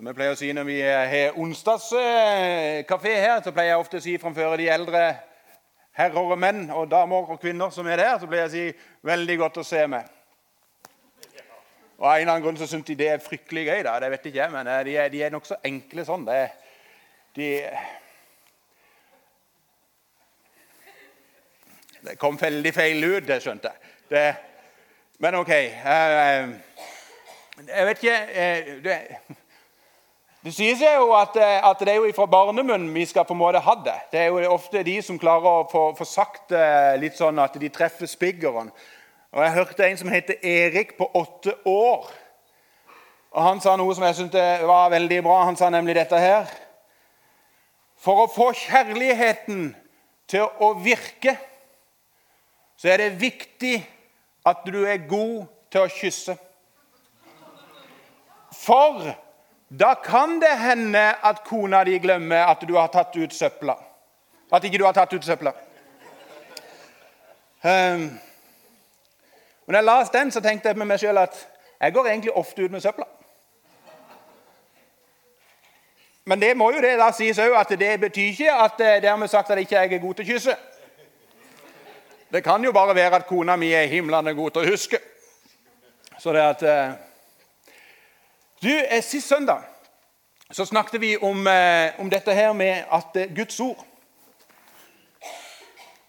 Som jeg pleier å si når vi har onsdagskafé her, så pleier jeg ofte å si framfor de eldre herrer og menn og damer og kvinner som er der, så pleier jeg å si 'veldig godt å se meg'. Og Av en eller annen grunn så syns de det er fryktelig gøy. da, det vet ikke jeg, Men eh, de er, de er nokså enkle sånn. Det, de, det kom veldig feil ut, det skjønte jeg. Det, men OK. Jeg, jeg vet ikke det, det sies jo at, at, det er jo fra barnemunn vi skal på en måte ha det. Det er jo ofte de som klarer å få, få sagt det litt sånn at de treffer spiggeren. Og Jeg hørte en som heter Erik på åtte år. Og Han sa noe som jeg syntes var veldig bra. Han sa nemlig dette her. For å få kjærligheten til å virke, så er det viktig at du er god til å kysse. For da kan det hende at kona di glemmer at du har tatt ut søpla. At ikke du har tatt ut søpla. Um, når jeg leste den, så tenkte jeg med meg sjøl at jeg går egentlig ofte ut med søpla. Men det må jo det da sies òg at det betyr ikke at eh, dermed sagt at jeg ikke er god til å kysse. Det kan jo bare være at kona mi er himlende god til å huske. Så det at eh, Du, eh, Sist søndag så snakket vi om, om dette her med at Guds ord,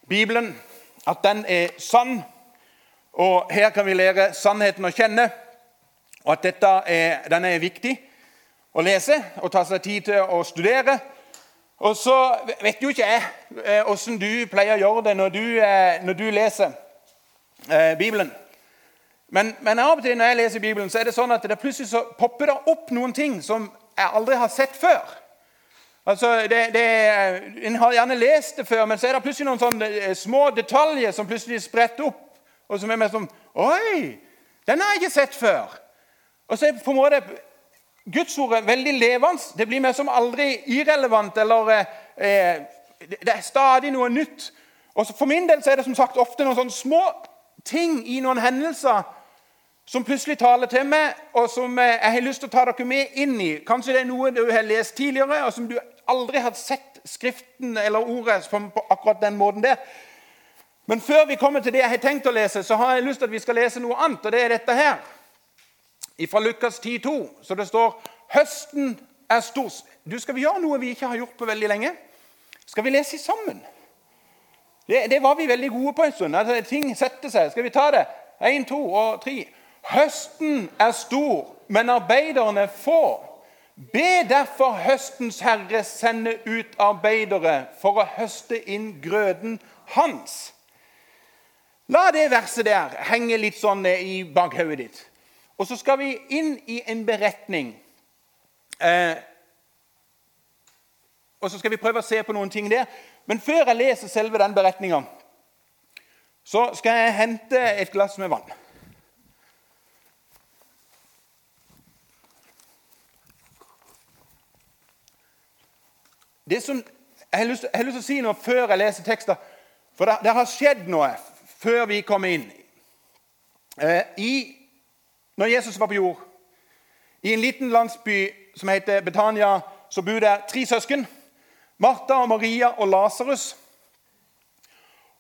Bibelen, at den er sann og Her kan vi lære sannheten å kjenne, og at dette er, den er viktig å lese og ta seg tid til å studere. Og så vet jo ikke jeg åssen eh, du pleier å gjøre det når du, eh, når du leser eh, Bibelen. Men, men, av og til når jeg leser Bibelen, så er det sånn at det plutselig så popper det opp noen ting som jeg aldri har sett før. Altså, det, det, En har gjerne lest det før, men så er det plutselig noen sånne små detaljer som plutselig spretter opp og som er mer sånn Oi! Den har jeg ikke sett før. Og så er på en måte Gudsordet veldig levende. Det blir mer som aldri irrelevant. eller eh, Det er stadig noe nytt. Og For min del så er det som sagt ofte noen sånne små ting i noen hendelser som plutselig taler til meg, og som eh, jeg har lyst til å ta dere med inn i. Kanskje det er noe du har lest tidligere, og som du aldri har sett Skriften eller ordet på, akkurat den måten der. Men før vi kommer til det jeg har tenkt å lese, så har jeg lyst til at vi skal lese noe annet. og det er dette her. Fra Lukas 10,2. Så det står 'Høsten er stor'. Du, Skal vi gjøre noe vi ikke har gjort på veldig lenge? Skal vi lese sammen? Det, det var vi veldig gode på en stund. Altså, ting setter seg. Skal vi ta det? Én, to og tre. Høsten er stor, men arbeiderne er få. Be derfor høstens herre sende ut arbeidere for å høste inn grøden hans. La det verset der henge litt sånn i bakhodet ditt. Og så skal vi inn i en beretning. Eh, og så skal vi prøve å se på noen ting der. Men før jeg leser selve den beretninga, så skal jeg hente et glass med vann. Det som jeg har lyst, jeg har lyst til å si noe før jeg leser tekster, for det, det har skjedd noe før vi kom inn. Eh, I, når Jesus var på jord, i en liten landsby som heter Betania, så bor det tre søsken. Martha, og Maria og Lasarus.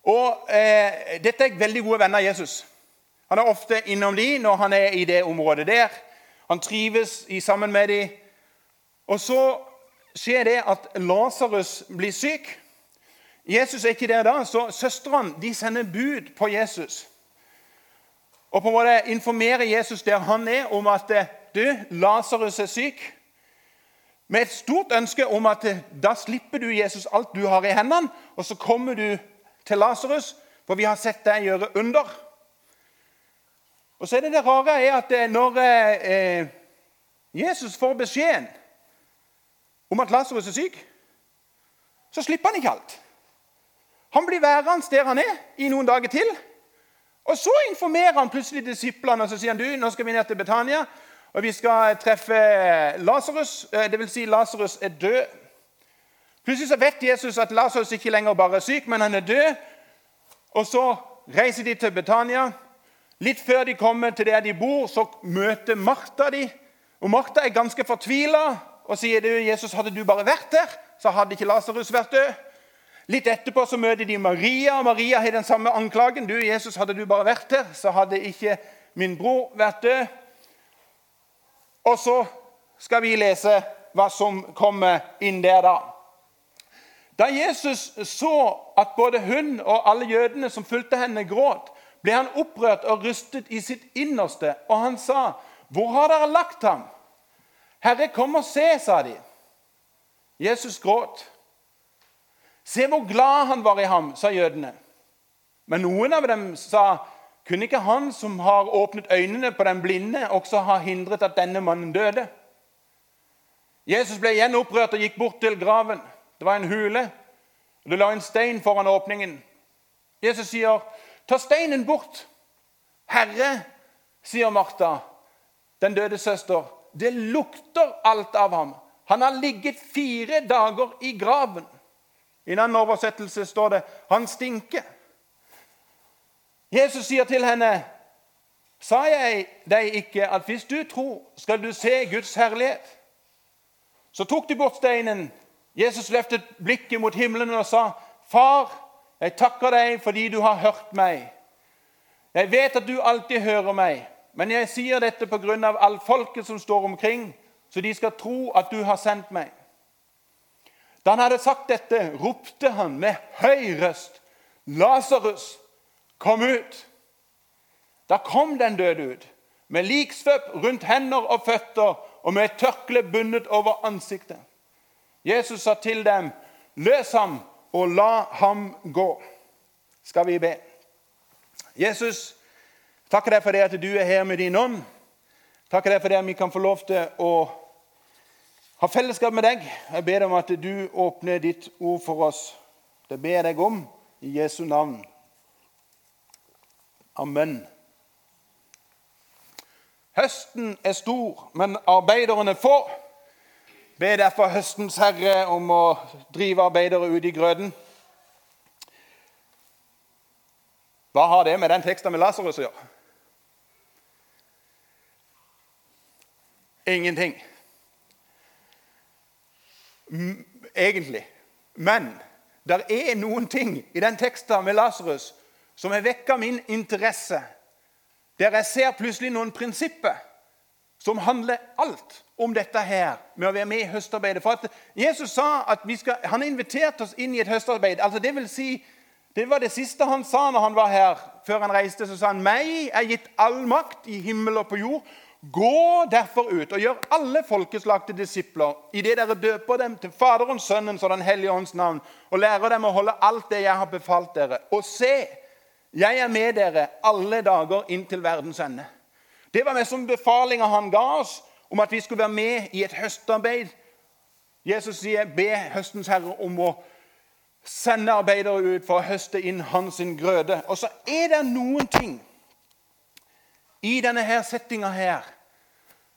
Og eh, Dette er veldig gode venner av Jesus. Han er ofte innom de når han er i det området der. Han trives sammen med de. Og så skjer det at Lasarus blir syk. Jesus er ikke der da, så søstrene sender bud på Jesus. Og på en måte informerer Jesus der han er, om at eh, du, Lasarus er syk. Med et stort ønske om at eh, da slipper du Jesus alt du har i hendene, og så kommer du til Lasarus, for vi har sett deg gjøre under. Og så er det det rare er at eh, når Jesus får beskjeden om at Lasarus er syk, så slipper han ikke alt. Han blir værende der han er i noen dager til. Og Så informerer han plutselig disiplene og så sier han, du, nå skal vi ned til Betania. og Vi skal treffe Lasarus. Eh, Dvs. Si Lasarus er død. Plutselig så vet Jesus at Lasarus ikke lenger bare er syk, men han er død. Og Så reiser de til Betania. Litt før de kommer til der de bor, så møter Martha de. Og Martha er ganske fortvila og sier du, Jesus, hadde du bare vært der, så hadde ikke Lasarus vært død. Litt etterpå så møter de Maria, og Maria har den samme anklagen. Du, Jesus, hadde du bare vært der, så hadde ikke min bror vært død. Og så skal vi lese hva som kommer inn der da. Da Jesus så at både hun og alle jødene som fulgte henne, gråt, ble han opprørt og rystet i sitt innerste, og han sa, 'Hvor har dere lagt ham?' 'Herre, kom og se', sa de. Jesus gråt. Se hvor glad han var i ham, sa jødene. Men noen av dem sa, kunne ikke han som har åpnet øynene på den blinde, også ha hindret at denne mannen døde? Jesus ble igjen opprørt og gikk bort til graven. Det var en hule. og Det la en stein foran åpningen. Jesus sier, 'Ta steinen bort.' 'Herre', sier Martha, den døde søster, 'det lukter alt av ham.' 'Han har ligget fire dager i graven.' I en annen oversettelse står det 'han stinker'. Jesus sier til henne, 'Sa jeg deg ikke at hvis du tror, skal du se Guds herlighet?' Så tok de bort steinen. Jesus løftet blikket mot himmelen og sa, 'Far, jeg takker deg fordi du har hørt meg.' 'Jeg vet at du alltid hører meg, men jeg sier dette av alt folket som står omkring, så de skal tro at du har sendt meg.' Da han hadde sagt dette, ropte han med høy røst, 'Lasarus, kom ut!' Da kom den døde ut, med liksvøp rundt hender og føtter og med et tørkle bundet over ansiktet. Jesus sa til dem, 'Løs ham og la ham gå.' Skal vi be. Jesus, takker deg for det at du er her med din ånd. Takker deg for det at vi kan få lov til å ha fellesskap med deg. Jeg ber deg om at du åpner ditt ord for oss. Det ber jeg deg om i Jesu navn. Amen. Høsten er stor, men arbeiderne få. Be derfor høstens herre om å drive arbeidere ut i grøden. Hva har det med den teksten med Lasarus å gjøre? Ingenting. Egentlig. Men det er noen ting i den teksten med Lasarus som har vekka min interesse der jeg ser plutselig noen prinsipper som handler alt om dette her med å være med i høstarbeidet. For at Jesus sa at skal, han inviterte oss inn i et høstarbeid. Altså det vil si, det var det siste han sa når han var her. Før han reiste, så sa han meg er gitt all makt i himmel og på jord. Gå derfor ut og gjør alle folkeslag til disipler idet dere døper dem til Faderens, Sønnens og Den hellige ånds navn, og lærer dem å holde alt det jeg har befalt dere. Og se, jeg er med dere alle dager inn til verdens ende. Det var mest som befalinga han ga oss om at vi skulle være med i et høstarbeid. Jesus sier, 'Be høstens herre om å sende arbeidere ut for å høste inn hans grøde'. Og så er det noen ting i denne her settinga her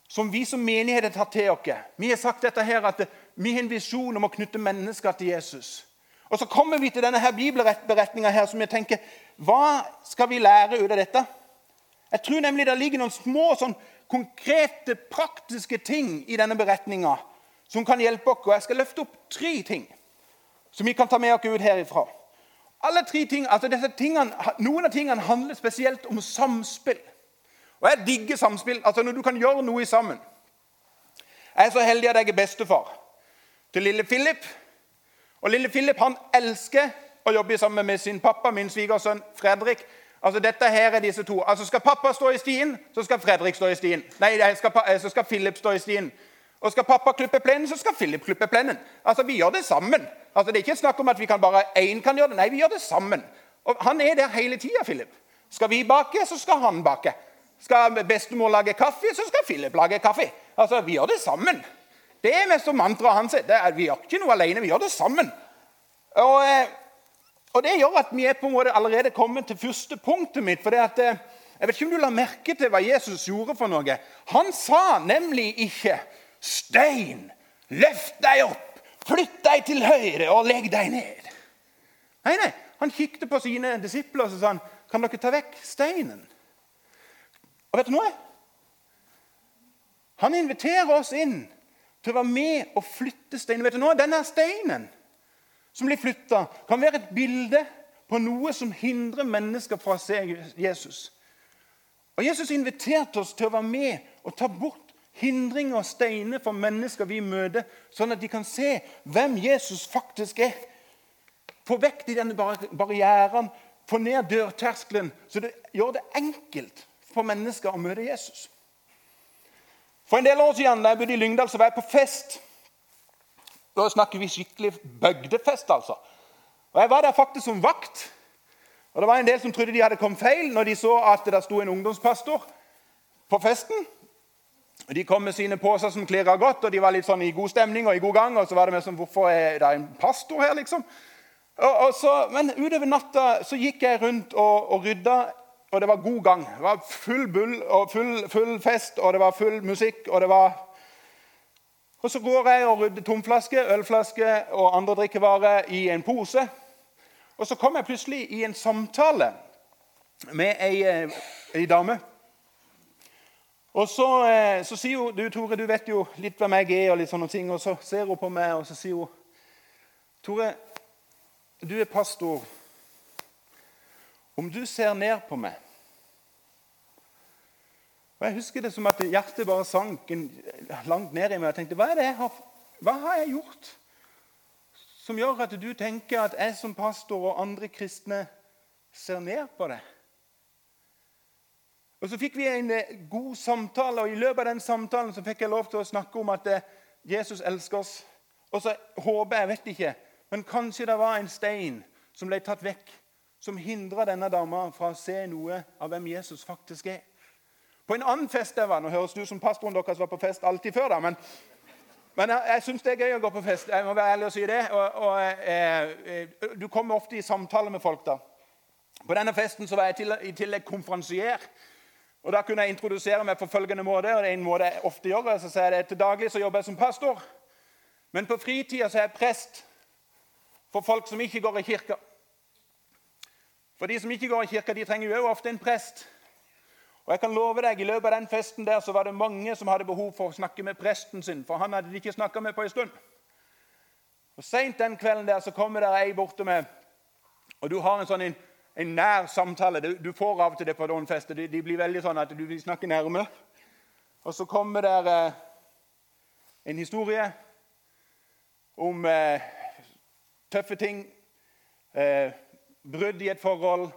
som vi som menighet tar til oss. Vi har sagt dette her at vi har en visjon om å knytte mennesker til Jesus. Og Så kommer vi til denne her bibelberetninga her, som jeg tenker Hva skal vi lære ut av dette? Jeg tror nemlig det ligger noen små, sånn, konkrete, praktiske ting i denne beretninga som kan hjelpe oss. Og jeg skal løfte opp tre ting som vi kan ta med oss ut herifra. Alle tre ting, altså disse tingene, Noen av tingene handler spesielt om samspill. Og jeg digger samspill. altså Når du kan gjøre noe sammen. Jeg er så heldig at jeg er bestefar til lille Philip. Og lille Philip han elsker å jobbe sammen med sin pappa, min svigersønn Fredrik. Altså dette her er disse to. Altså Skal pappa stå i stien, så skal Fredrik stå i stien. Nei, skal, så skal Philip stå i stien. Og skal pappa klippe plenen, så skal Philip klippe plenen. Altså, Vi gjør det sammen. Altså, Det er ikke snakk om at vi kan bare én kan gjøre det. Nei, vi gjør det sammen. Og Han er der hele tida, Philip. Skal vi bake, så skal han bake. Skal bestemor lage kaffe, så skal Philip lage kaffe. Altså, Vi gjør det sammen. Det er mest mantraet hans. Vi gjør ikke noe alene, vi gjør det sammen. Og, eh, og, Det gjør at vi er på en måte allerede kommet til første punktet mitt. for det at, eh, Jeg vet ikke om du la merke til hva Jesus gjorde for noe. Han sa nemlig ikke 'Stein, løft deg opp, flytt deg til høyre og legg deg ned'. Nei, nei, Han kikket på sine disipler og sa han, 'Kan dere ta vekk steinen?' Og vet du noe? Han inviterer oss inn til å være med og flytte steinen. Vet du noe? Denne steinen som blir flytta, kan være et bilde på noe som hindrer mennesker fra å se Jesus. Og Jesus inviterte oss til å være med og ta bort hindringer og steiner for mennesker vi møter, sånn at de kan se hvem Jesus faktisk er. Få vekk de denne barrieren, få ned dørterskelen, så det gjør det enkelt for mennesker å møte Jesus. For en del år siden da jeg bodde i Lyngdal, så var jeg på fest. Da snakker vi skikkelig bygdefest, altså. Og Jeg var der faktisk som vakt. Og Det var en del som trodde de hadde kommet feil når de så at det sto en ungdomspastor på festen. De kom med sine poser som klirra godt, og de var litt sånn i god stemning og i god gang. Og så var det mer sånn Hvorfor er det en pastor her, liksom? Og, og så, men utover natta så gikk jeg rundt og, og rydda, og det var god gang. Det var full bull og full, full fest, og det var full musikk, og det var og Så går jeg og rydder tomflaske, ølflaske og andre drikkevarer i en pose. Og så kom jeg plutselig i en samtale med ei, eh, ei dame. Og så, eh, så, sier hun du, Tore, du vet jo litt hvem jeg er, og litt sånne ting. Og så ser hun på meg og så sier hun, Tore, du er pastor. Om du ser ned på meg og Jeg husker det som at hjertet bare sank langt ned i meg. Jeg tenkte, hva, jeg har, hva har jeg gjort som gjør at du tenker at jeg som pastor og andre kristne ser ned på deg? Og Så fikk vi en eh, god samtale, og i løpet av den samtalen så fikk jeg lov til å snakke om at eh, Jesus elsker oss. Og så håper jeg, vet ikke, men kanskje det var en stein som ble tatt vekk, som hindra denne dama fra å se noe av hvem Jesus faktisk er. På en annen fest jeg var Nå høres det ut som pastoren deres var på fest alltid før, da, men, men jeg, jeg syns det er gøy å gå på fest. Jeg må være ærlig og si det. Og, og eh, eh, Du kommer ofte i samtale med folk. da. På denne festen så var jeg til, i tillegg konferansier. Og Da kunne jeg introdusere meg på følgende måte. og det er en måte jeg ofte gjør, så sier jeg det Til daglig så jobber jeg som pastor, men på fritida er jeg prest for folk som ikke går i kirka. For de som ikke går i kirka, de trenger jo ofte en prest. Og jeg kan love deg, I løpet av den festen der så var det mange som hadde behov for å snakke med presten sin. For han hadde de ikke snakka med på en stund. Og Seint den kvelden der så kommer der ei borte med Og du har en sånn en, en nær samtale. Du, du, får av og til det på Donfestet. De, de, blir veldig sånn at du vil snakke nærme. Og så kommer der eh, en historie om eh, tøffe ting. Eh, brudd i et forhold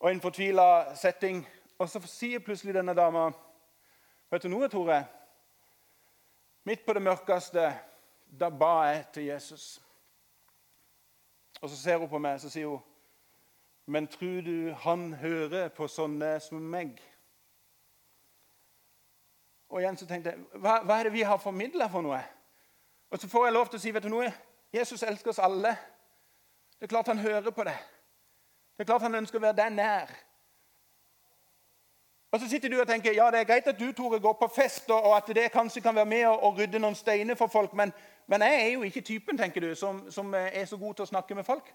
og en fortvila setting. Og så sier plutselig denne dama Vet du noe, Tore? Midt på det mørkeste, da ba jeg til Jesus. Og så ser hun på meg så sier hun, Men tror du han hører på sånne som meg? Og igjen så tenkte jeg, hva, hva er det vi har formidla for noe? Og så får jeg lov til å si vet du noe? Jesus elsker oss alle. Det er klart han hører på det. Det er klart han ønsker å være deg nær. Og Så sitter du og tenker ja, det er greit at du Tore, går på fest, og at det kanskje kan være med å, rydde noen steiner for folk, men, men, jeg er jo ikke typen tenker du, som, som, er så god til å snakke med folk.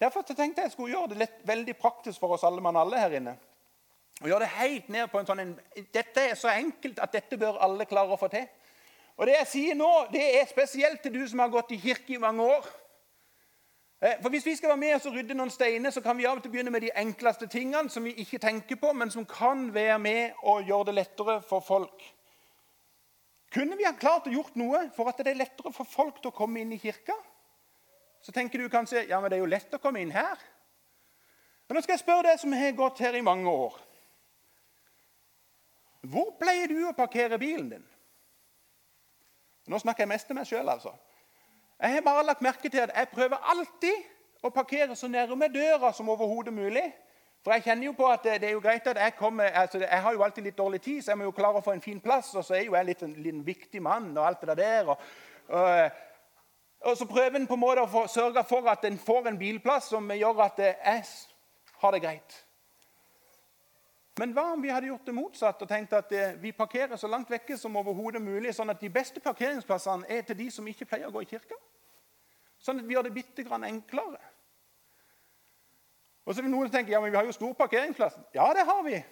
Derfor tenkte jeg jeg skulle gjøre det lett, veldig praktisk for oss alle mann alle her inne. Og gjøre det helt ned på en sånn Dette er så enkelt at dette bør alle klare å få til. Og Det jeg sier nå, det er spesielt til du som har gått i kirke i mange år. Eh, for Hvis vi skal være med og rydde noen steiner, så kan vi av og til begynne med de enkleste tingene som vi ikke tenker på, men som kan være med og gjøre det lettere for folk. Kunne vi ha klart å gjort noe for at det er lettere for folk til å komme inn i kirka? Så tenker du kanskje ja, men det er jo lett å komme inn her. Men nå skal jeg spørre deg som har gått her i mange år. Hvor pleier du å parkere bilen din? Nå snakker jeg mest til meg sjøl, altså. Jeg har bare lagt merke til at jeg prøver alltid å parkere så nærme døra som overhodet mulig. For jeg kjenner jo på at det, det, er jo greit at jeg kommer altså Jeg har jo alltid litt dårlig tid, så jeg må jo klare å få en fin plass. Og så er jo jeg litt en, litt viktig mann og alt det der. Og, og, og så prøver en på en måte å sørge for at en får en bilplass som gjør at jeg har det greit. Men hva om vi hadde gjort det motsatt og tenkt at eh, vi parkerer så langt vekke som overhodet mulig, sånn at de beste parkeringsplassene er til de som ikke pleier å gå i kirka? Sånn at vi gjør det bitte grann enklere. Og så vil noen tenke ja, men vi har jo stor parkeringsplass. Ja, det har vi.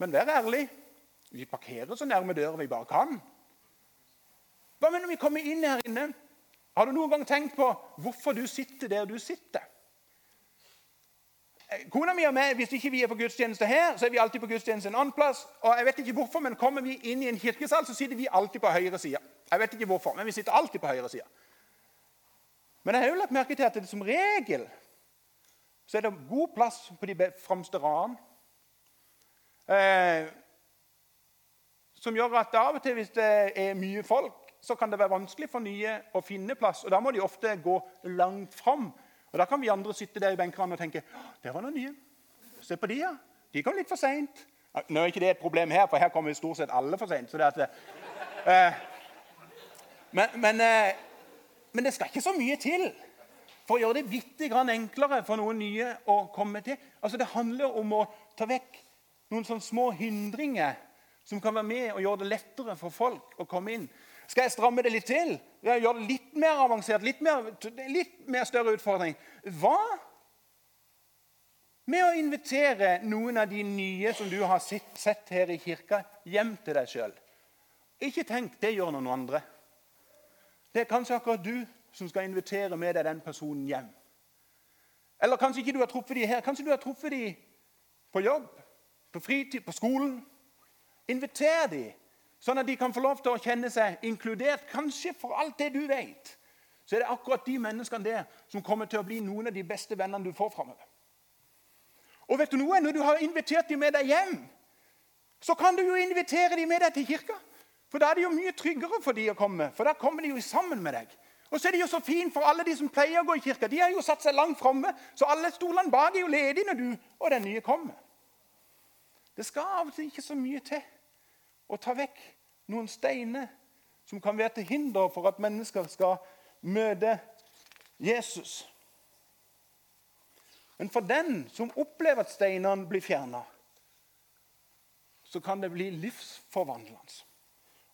Men vær ærlig. vi parkerer så nærme døra vi bare kan. Hva med når vi kommer inn her inne? Har du noen gang tenkt på hvorfor du sitter der du sitter? Eh, kona mi og meg, Hvis ikke vi er på gudstjeneste her, så er vi alltid på gudstjeneste en annen plass. og jeg vet ikke hvorfor, men Kommer vi inn i en kirkesal, så sitter vi alltid på høyre side. Jeg vet ikke hvorfor, men vi sitter alltid på høyre side. Men jeg har jo lagt merke til at det som regel så er det god plass på de fremste radene. Eh, som gjør at av og til, hvis det er mye folk, så kan det være vanskelig for nye å finne plass. og Da må de ofte gå langt fram. Og Da kan vi andre sitte der i benkene og tenke det var noen nye. Se på de, ja. De kom litt for seint. Nå er ikke det et problem her, for her kommer stort sett alle for seint. Eh, men, men, eh, men, det skal ikke så mye til for å gjøre det bitte grann enklere for noen nye å komme til. Altså, Det handler om å ta vekk noen sånne små hindringer som kan være med og gjøre det lettere for folk å komme inn. Skal jeg stramme det litt til? Gjøre det litt mer avansert? Litt mer, litt mer større utfordring? Hva med å invitere noen av de nye som du har sett her i kirka, hjem til deg sjøl? Ikke tenk det gjør noen andre. Det er kanskje akkurat du som skal invitere med deg den personen hjem. Eller kanskje ikke du har truffet dem her. Kanskje du har truffet dem på jobb, på fritid, på skolen. Inviter dem, sånn at de kan få lov til å kjenne seg inkludert. Kanskje for alt det du vet, så er det akkurat de menneskene der som kommer til å bli noen av de beste vennene du får framover. Og vet du noe? Når du har invitert dem med deg hjem, så kan du jo invitere dem med deg til kirka. For da er det jo mye tryggere for dem å komme, for da kommer de jo sammen med deg. Og så er det jo så fint for alle de som pleier å gå i kirka. De har jo satt seg langt framme, så alle stolene bak er jo ledige når du og den nye kommer. Det skal av og til ikke så mye til å ta vekk noen steiner som kan være til hinder for at mennesker skal møte Jesus. Men for den som opplever at steinene blir fjerna, så kan det bli livsforvandlende.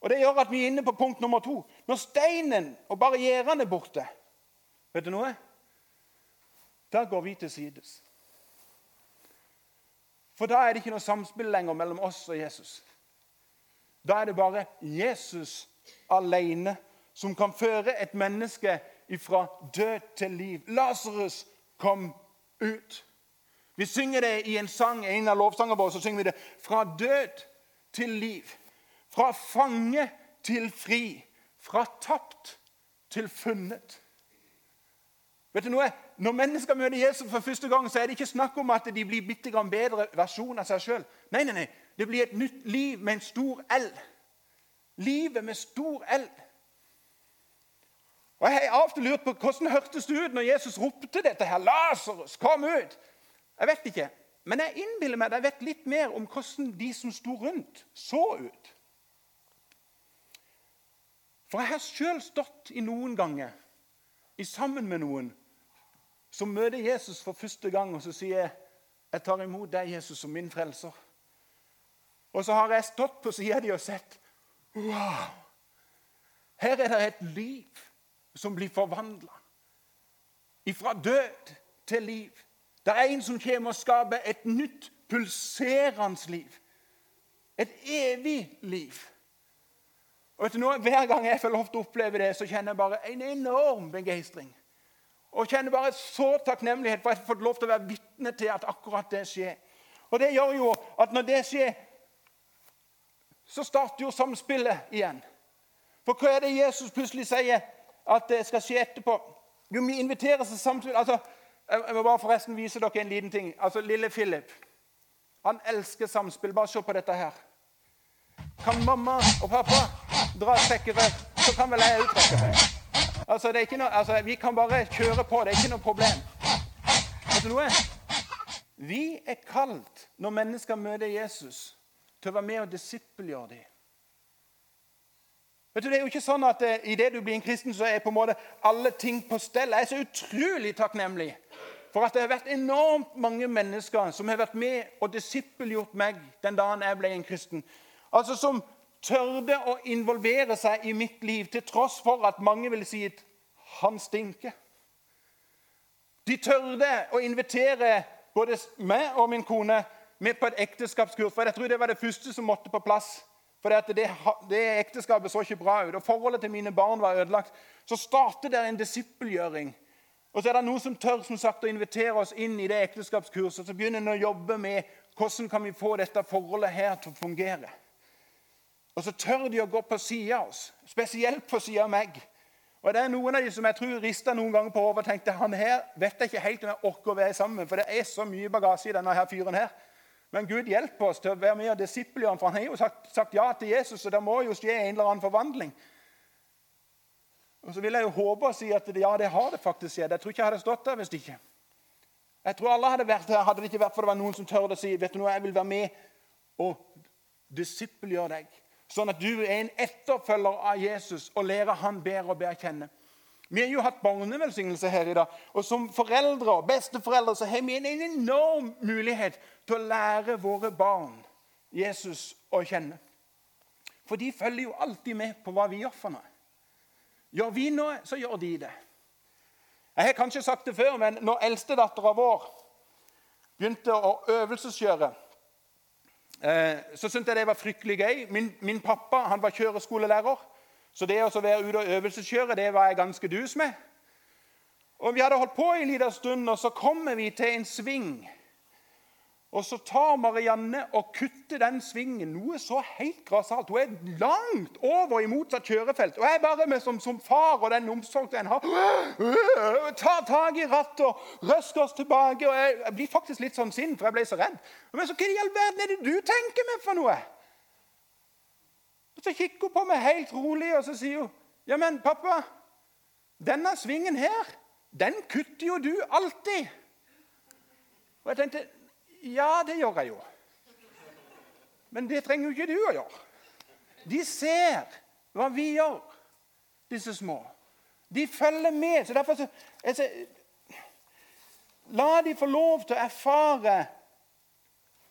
Og Det gjør at vi er inne på punkt nummer to. Når steinen og barrierene er borte, vet du noe? Da går vi til sides. For da er det ikke noe samspill lenger mellom oss og Jesus. Da er det bare Jesus alene som kan føre et menneske fra død til liv. Lasarus kom ut. Vi synger det i en sang, en av lovsangene våre. så synger vi det, Fra død til liv. Fra fange til fri. Fra tapt til funnet. Vet du noe? Når mennesker møter Jesus for første gang, så er det ikke snakk om at de blir bitte grann bedre versjon av seg sjøl. Nei, nei, nei. Det blir et nytt liv med en stor L. Livet med stor L. Og Jeg har ofte lurt på hvordan hørtes det ut når Jesus ropte dette her. Lasarus, kom ut! Jeg vet ikke. Men jeg innbiller meg at jeg vet litt mer om hvordan de som sto rundt, så ut. For jeg har sjøl stått i noen ganger i sammen med noen som møter Jesus for første gang, og så sier jeg, 'Jeg tar imot deg, Jesus, som min frelser'. Og så har jeg stått på sida di og sett Wow! Her er det et liv som blir forvandla. Fra død til liv. Det er en som kommer og skaper et nytt, pulserende liv. Et evig liv. Og vet du noe? Hver gang jeg får lov til å oppleve det, så kjenner jeg bare en enorm begeistring. Og kjenner bare så takknemlighet for at jeg har fått lov til å være vitne til at akkurat det skjer. Og det gjør jo at når det skjer, så starter jo samspillet igjen. For hva er det Jesus plutselig sier at det skal skje etterpå? Jo, vi inviterer til samspill. Altså, jeg må bare forresten vise dere en liten ting. Altså, Lille Philip han elsker samspill. Bare se på dette her. Kan mamma og pappa dra trekkere, så kan vel jeg uttrekke meg. Altså, det er ikke noe, altså, Vi kan bare kjøre på. Det er ikke noe problem. Vet du noe? Vi er kalt, når mennesker møter Jesus, til å være med og disippelgjøre dem. Vet du, Det er jo ikke sånn at uh, idet du blir en kristen, så er på en måte alle ting på stell. Jeg er så utrolig takknemlig for at det har vært enormt mange mennesker som har vært med og disippelgjort meg den dagen jeg ble en kristen. Altså Som tørde å involvere seg i mitt liv, til tross for at mange ville si at han stinker. De tørde å invitere både meg og min kone med på et ekteskapskurs. For jeg tror det var det første som måtte på plass For det, det, ekteskapet så ikke bra ut, og forholdet til mine barn var ødelagt. Så starter det en disippelgjøring. Og så er det noen som tør som sagt, å invitere oss inn i det ekteskapskurset. Så begynner en å jobbe med hvordan kan vi få dette forholdet her til å fungere. Og så tør de å gå på sida av oss, spesielt på sida av meg. Og det er Noen av de som jeg tror rista noen ganger på hodet og tenkte han her vet jeg ikke helt om jeg orker å være sammen med, for det er så mye bagasje i denne her fyren her. Men Gud hjelper oss til å være med og disippelgjøre ham, for han har jo sagt, sagt, ja til Jesus, og det må jo skje en eller annen forvandling. Og Så vil jeg jo håpe og si at ja, det har det faktisk skjedd. Jeg tror ikke jeg hadde stått der hvis ikke. Jeg tror alle hadde vært her, hadde det ikke vært for det var noen som tør å si vet du noe, jeg vil være med og disippelgjøre deg. Sånn at du er en etterfølger av Jesus og lærer han bedre og bedre å kjenne. Vi har jo hatt barnevelsignelse her i dag. Og som foreldre og besteforeldre så har vi en enorm mulighet til å lære våre barn Jesus å kjenne. For de følger jo alltid med på hva vi gjør for noe. Gjør vi noe, så gjør de det. Jeg har kanskje sagt det før, men når eldstedattera vår begynte å øvelseskjøre, eh, så syntes jeg det var fryktelig gøy. Min, min pappa han var kjøreskolelærer. Så det å være ute og øvelseskjøre det var jeg ganske dus med. Og Vi hadde holdt på en liten stund, og så kommer vi til en sving. Og så tar Marianne og kutter den svingen noe så helt grassat. Hun er langt over i motsatt kjørefelt. Og jeg bare med som, som far og den omsorgen en har, tar tak i rattet og røsker oss tilbake. og Jeg blir faktisk litt sånn sint, for jeg ble så redd. Men så hva i all verden er det du tenker med for noe? Og Så kikker hun på meg helt rolig og så sier hun, 'Ja, men pappa, denne svingen her, den kutter jo du alltid.' Og jeg tenkte, 'Ja, det gjør jeg jo.' Men det trenger jo ikke du å gjøre. De ser hva vi gjør, disse små. De følger med. så derfor så, altså, La de få lov til å erfare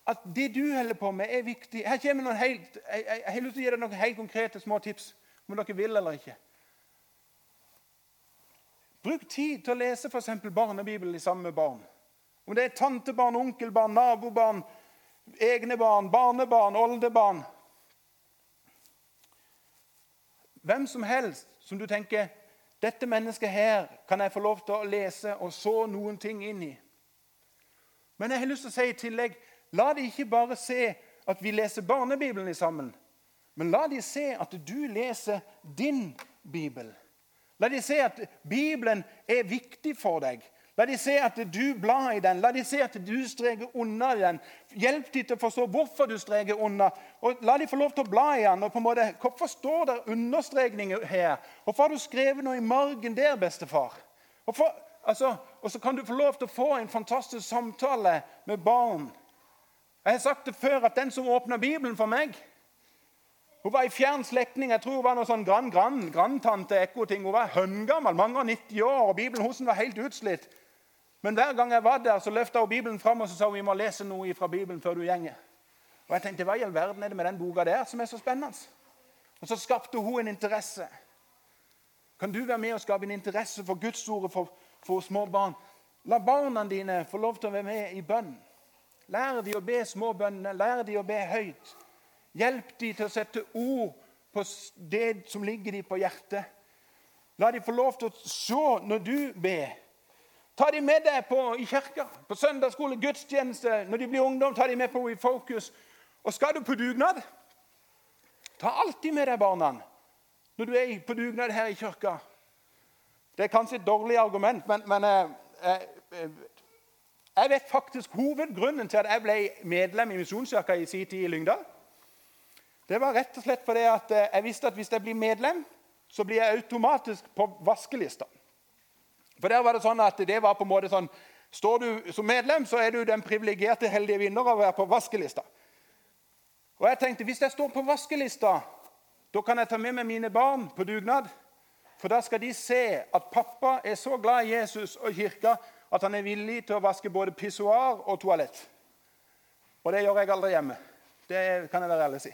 at det du holder på med, er viktig. Her kommer noen helt, jeg, jeg, jeg har lyst til å gi deg noen helt konkrete små tips, om dere vil eller ikke. Bruk tid til å lese f.eks. barnebibelen sammen med barn. Om det er tantebarn, onkelbarn, nabobarn, egne barn, barnebarn, oldebarn Hvem som helst som du tenker dette mennesket her kan jeg få lov til å lese og så noen ting inn i. Men jeg har lyst til å si i tillegg La de ikke bare se at vi leser barnebibelen sammen, men la de se at du leser din bibel. La de se at Bibelen er viktig for deg. La de se at du blar i den. La de se at du streker unna den. Hjelp dem til å forstå hvorfor du streker unna. Og La de få lov til å bla i den. og på en måte, Hvorfor står det understrekninger her? Hvorfor har du skrevet noe i margen der, bestefar? Hvorfor, altså, og så kan du få lov til å få en fantastisk samtale med barn jeg har sagt det før at den som åpna Bibelen for meg Hun var i fjern slektning. Jeg tror hun var noe sånn grand, grand, grandtante ekko-ting. Hun var høngammel, mange og 90 år, og Bibelen hos var helt utslitt. Men hver gang jeg var der, så løfta hun Bibelen fram og så sa hun, vi må lese noe fra Bibelen før du gjenger. Og jeg tenkte, Hva i all verden er det med den boka der som er så spennende? Og så skapte hun en interesse. Kan du være med og skape en interesse for Guds ord for, for små barn? La barna dine få lov til å være med i bønn. Lær de å be små bønner. Lær de å be høyt. Hjelp de til å sette ord på det som ligger de på hjertet. La de få lov til å se når du ber. Ta de med deg på, i kirka, på søndagsskole, gudstjeneste. Når de blir ungdom, ta de med på i Focus. Og skal du på dugnad, ta alltid med deg barna når du er på dugnad her i kirka. Det er kanskje et dårlig argument, men, men eh, eh, jeg vet faktisk hovedgrunnen til at jeg ble medlem i Misjonskirka i sin tid i Lyngdal. Det var rett og slett fordi at eh, jeg visste at hvis jeg blir medlem, så blir jeg automatisk på vaskelista. For der var det sånn at det var på en måte sånn Står du som medlem, så er du den privilegerte, heldige vinner av å være på vaskelista. Og jeg tenkte hvis jeg står på vaskelista, da kan jeg ta med meg mine barn på dugnad. For da skal de se at pappa er så glad i Jesus og kirka at han er villig til å vaske både pissoar og toalett. Og det gjør jeg aldri hjemme. Det kan jeg være ærlig si.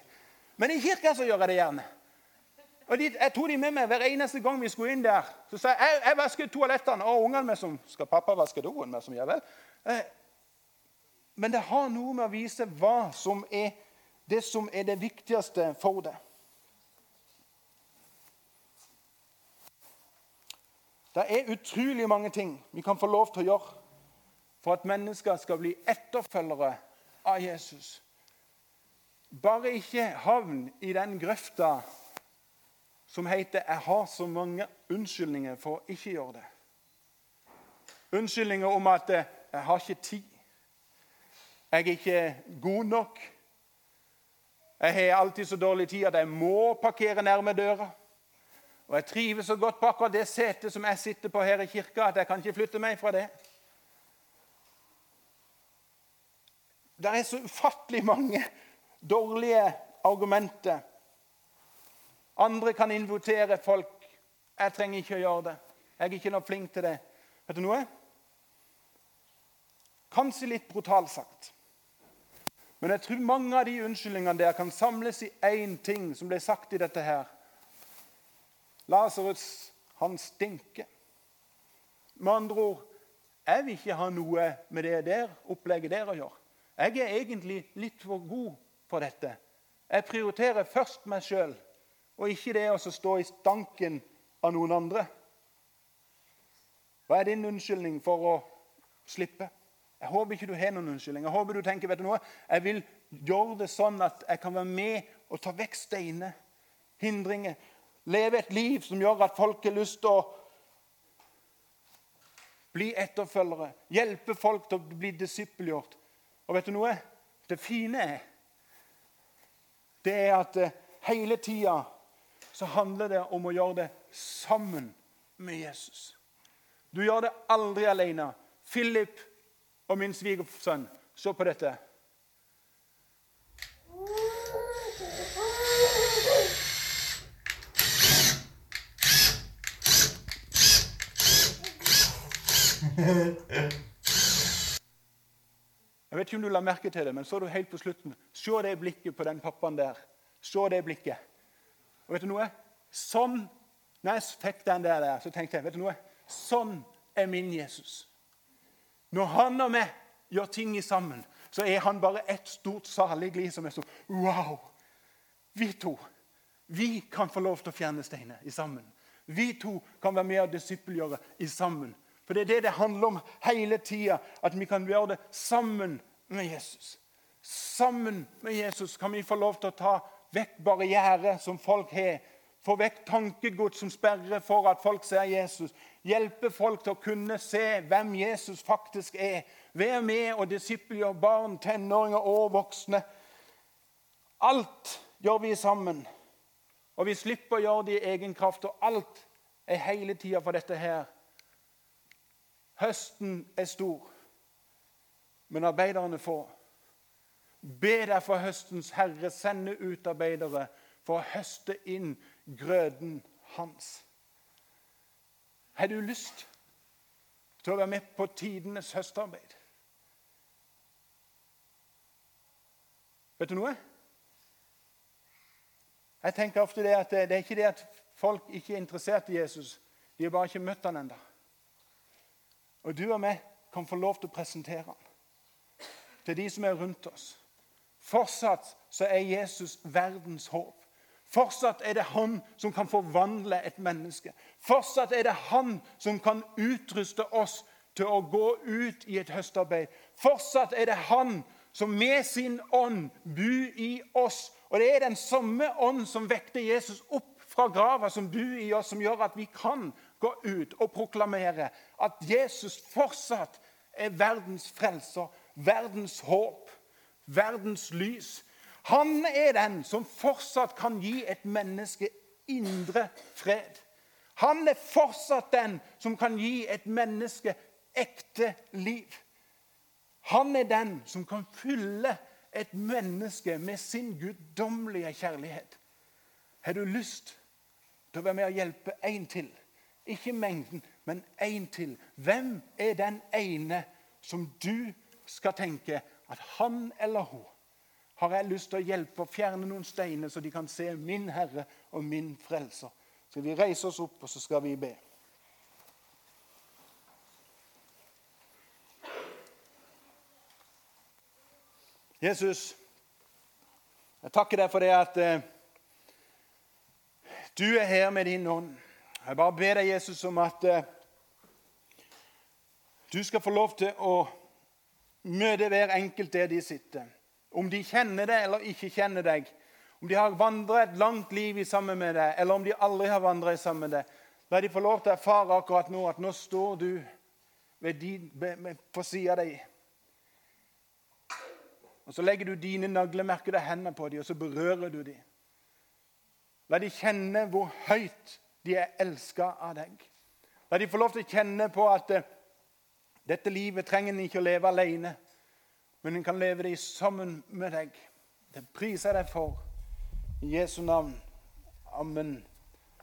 Men i kirka så gjør jeg det gjerne. Og de, Jeg tok de med meg hver eneste gang vi skulle inn der. Så sa jeg jeg, jeg vasker toalettene. Og ungene med som Skal pappa vaske doen? Med som, gjør vel. Eh, men det har noe med å vise hva som er det som er det viktigste for deg. Det er utrolig mange ting vi kan få lov til å gjøre for at mennesker skal bli etterfølgere av Jesus. Bare ikke havn i den grøfta som heter 'Jeg har så mange unnskyldninger for å ikke gjøre det'. Unnskyldninger om at 'jeg har ikke tid', 'jeg er ikke god nok', 'jeg har alltid så dårlig tid at jeg må parkere nærme døra'. Og jeg trives så godt på akkurat det setet som jeg sitter på her i kirka, at jeg kan ikke flytte meg fra det. Det er så ufattelig mange dårlige argumenter. Andre kan invitere folk. 'Jeg trenger ikke å gjøre det. Jeg er ikke noe flink til det.' Vet du noe? Kanskje litt brutalt sagt. Men jeg tror mange av de unnskyldningene der kan samles i én ting som ble sagt i dette her. Lasarus, han stinker. Med andre ord jeg vil ikke ha noe med det der opplegget der å gjøre. Jeg er egentlig litt for god for dette. Jeg prioriterer først meg sjøl, og ikke det å stå i stanken av noen andre. Hva er din unnskyldning for å slippe? Jeg håper ikke du har noen unnskyldning. Jeg håper du tenker vet du noe, jeg vil gjøre det sånn at jeg kan være med og ta vekk steiner, hindringer. Leve et liv som gjør at folk har lyst til å bli etterfølgere. Hjelpe folk til å bli disippelgjort. Og vet du noe? Det fine er det er at eh, hele tida så handler det om å gjøre det sammen med Jesus. Du gjør det aldri alene. Philip og min svigersønn, se på dette. Jeg vet ikke om du la merke til det, men så du helt på slutten Se det blikket på den pappaen der. Se det blikket. Og vet du noe? Sånn, når jeg fikk den der, der så tenkte jeg vet du noe? Sånn er min Jesus. Når han og meg gjør ting sammen, så er han bare ett stort salig glid som er så Wow! Vi to vi kan få lov til å fjerne steiner i sammen. Vi to kan være med og disippelgjøre i sammen. For det er det det handler om hele tida. At vi kan gjøre det sammen med Jesus. Sammen med Jesus kan vi få lov til å ta vekk barrierer som folk har. Få vekk tankegods som sperrer for at folk ser Jesus. Hjelpe folk til å kunne se hvem Jesus faktisk er. Være med og disippelgjøre barn, tenåringer og voksne. Alt gjør vi sammen. Og vi slipper å gjøre det i egen kraft. Og alt er hele tida for dette her Høsten er stor, men arbeiderne få. Be derfor høstens herre sende ut arbeidere for å høste inn grøden hans. Har du lyst til å være med på tidenes høstarbeid? Vet du noe? Jeg tenker ofte det at det er ikke det at folk ikke er interessert i Jesus. De har bare ikke møtt han ennå. Og du og meg kan få lov til å presentere ham til de som er rundt oss. Fortsatt så er Jesus verdens håp. Fortsatt er det han som kan forvandle et menneske. Fortsatt er det han som kan utruste oss til å gå ut i et høstarbeid. Fortsatt er det han som med sin ånd bor i oss. Og det er den samme ånd som vekte Jesus opp fra grava, som bor i oss, som gjør at vi kan gå ut og proklamere at Jesus fortsatt er verdens frelser, verdens håp, verdens lys. Han er den som fortsatt kan gi et menneske indre fred. Han er fortsatt den som kan gi et menneske ekte liv. Han er den som kan fylle et menneske med sin guddommelige kjærlighet. Har du lyst til å være med og hjelpe en til? Ikke mengden, men én til. Hvem er den ene som du skal tenke at han eller hun har jeg lyst til å hjelpe å fjerne noen steiner, så de kan se min Herre og min Frelser? Skal vi reise oss opp, og så skal vi be. Jesus, Jeg takker deg for det at eh, du er her med din ånd. Jeg bare ber deg, Jesus, om at eh, du skal få lov til å møte hver enkelt der de sitter. Om de kjenner deg eller ikke kjenner deg. Om de har vandret et langt liv sammen med deg, eller om de aldri har vandret sammen med deg. La de få lov til å erfare akkurat nå at nå står du din, på sida av deg. Og Så legger du dine naglemerkede hender på dem, og så berører du dem. La de kjenne hvor høyt de er elska av deg. La de få lov til å kjenne på at uh, dette livet trenger en ikke å leve alene, men en kan leve det sammen med deg. Det priser jeg deg for. I Jesu navn. Amen.